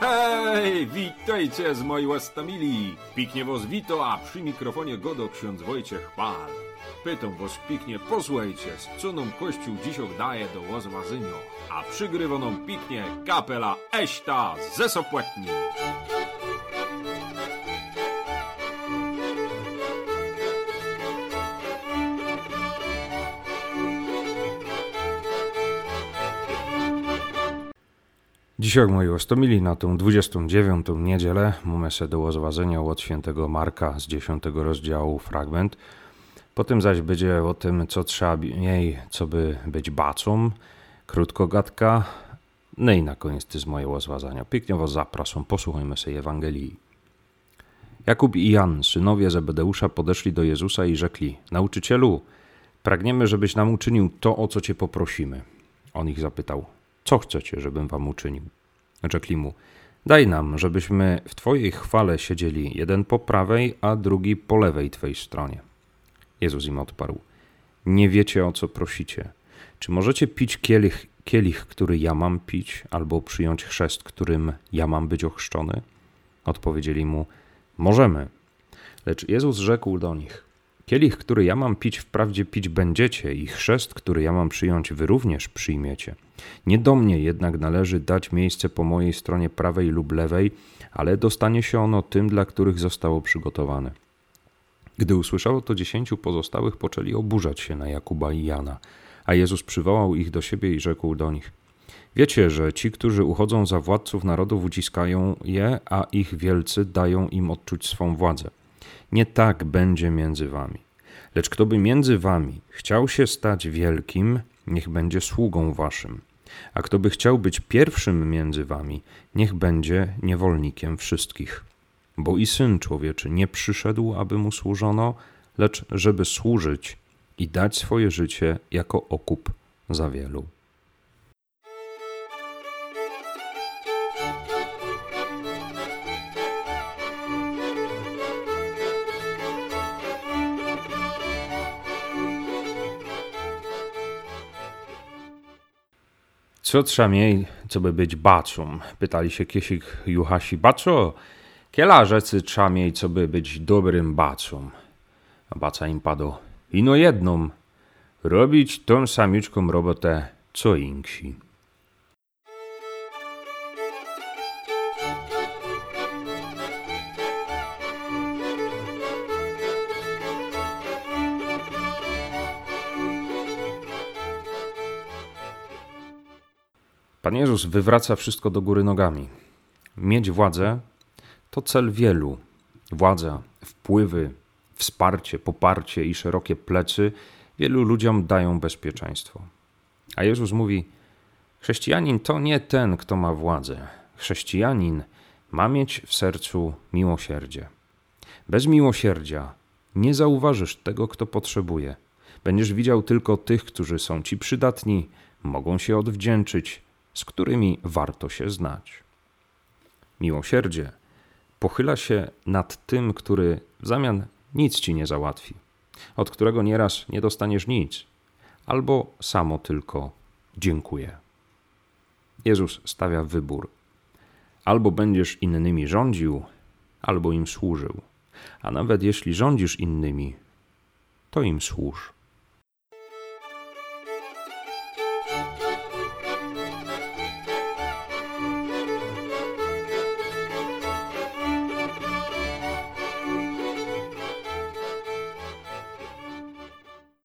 Hej, witajcie z mojej łastamili. Piknie was wito, a przy mikrofonie godo ksiądz Wojciech Pal. Pytam was piknie, posłuchajcie, z co nam Kościół dzisiaj daje do łozwazynio. A przygrywa nam piknie kapela Eśta ze Sopłetni. Dzisiaj moi ostomili na tą 29. niedzielę mamy se do zważenia od świętego Marka z 10 rozdziału fragment. Potem zaś będzie o tym, co trzeba jej, co by być bacą, krótko gadka, no i na koniec ty z mojego zważania. Pięknie was zapraszam, posłuchajmy sobie Ewangelii. Jakub i Jan, synowie Zebedeusza, podeszli do Jezusa i rzekli: Nauczycielu, pragniemy, żebyś nam uczynił to, o co cię poprosimy. On ich zapytał: Co chcecie, żebym wam uczynił? Rzekli mu: Daj nam, żebyśmy w Twojej chwale siedzieli, jeden po prawej, a drugi po lewej Twej stronie. Jezus im odparł: Nie wiecie, o co prosicie. Czy możecie pić kielich, kielich, który ja mam pić, albo przyjąć chrzest, którym ja mam być ochrzczony? Odpowiedzieli mu: Możemy. Lecz Jezus rzekł do nich: Kielich, który ja mam pić, wprawdzie pić będziecie, i chrzest, który ja mam przyjąć, wy również przyjmiecie. Nie do mnie jednak należy dać miejsce po mojej stronie prawej lub lewej, ale dostanie się ono tym, dla których zostało przygotowane. Gdy usłyszało to dziesięciu pozostałych, poczęli oburzać się na Jakuba i Jana, a Jezus przywołał ich do siebie i rzekł do nich: Wiecie, że ci, którzy uchodzą za władców narodów, uciskają je, a ich wielcy dają im odczuć swą władzę. Nie tak będzie między wami. Lecz kto by między wami chciał się stać wielkim, niech będzie sługą waszym. A kto by chciał być pierwszym między wami, niech będzie niewolnikiem wszystkich. Bo i syn człowieczy nie przyszedł, aby mu służono, lecz żeby służyć i dać swoje życie jako okup za wielu. Co trzeba mieć, co by być bacą? Pytali się Kiesik Juhasi. Baco, kiela rzeczy trzeba mieć, co by być dobrym bacą? A baca im padł. Ino jedną. Robić tą samiuczką robotę, co inksi. Pan Jezus wywraca wszystko do góry nogami. Mieć władzę to cel wielu. Władza, wpływy, wsparcie, poparcie i szerokie plecy wielu ludziom dają bezpieczeństwo. A Jezus mówi: Chrześcijanin to nie ten, kto ma władzę. Chrześcijanin ma mieć w sercu miłosierdzie. Bez miłosierdzia nie zauważysz tego, kto potrzebuje. Będziesz widział tylko tych, którzy są ci przydatni, mogą się odwdzięczyć, z którymi warto się znać. Miłosierdzie pochyla się nad tym, który w zamian nic ci nie załatwi, od którego nieraz nie dostaniesz nic, albo samo tylko dziękuję. Jezus stawia wybór: albo będziesz innymi rządził, albo im służył, a nawet jeśli rządzisz innymi, to im służ.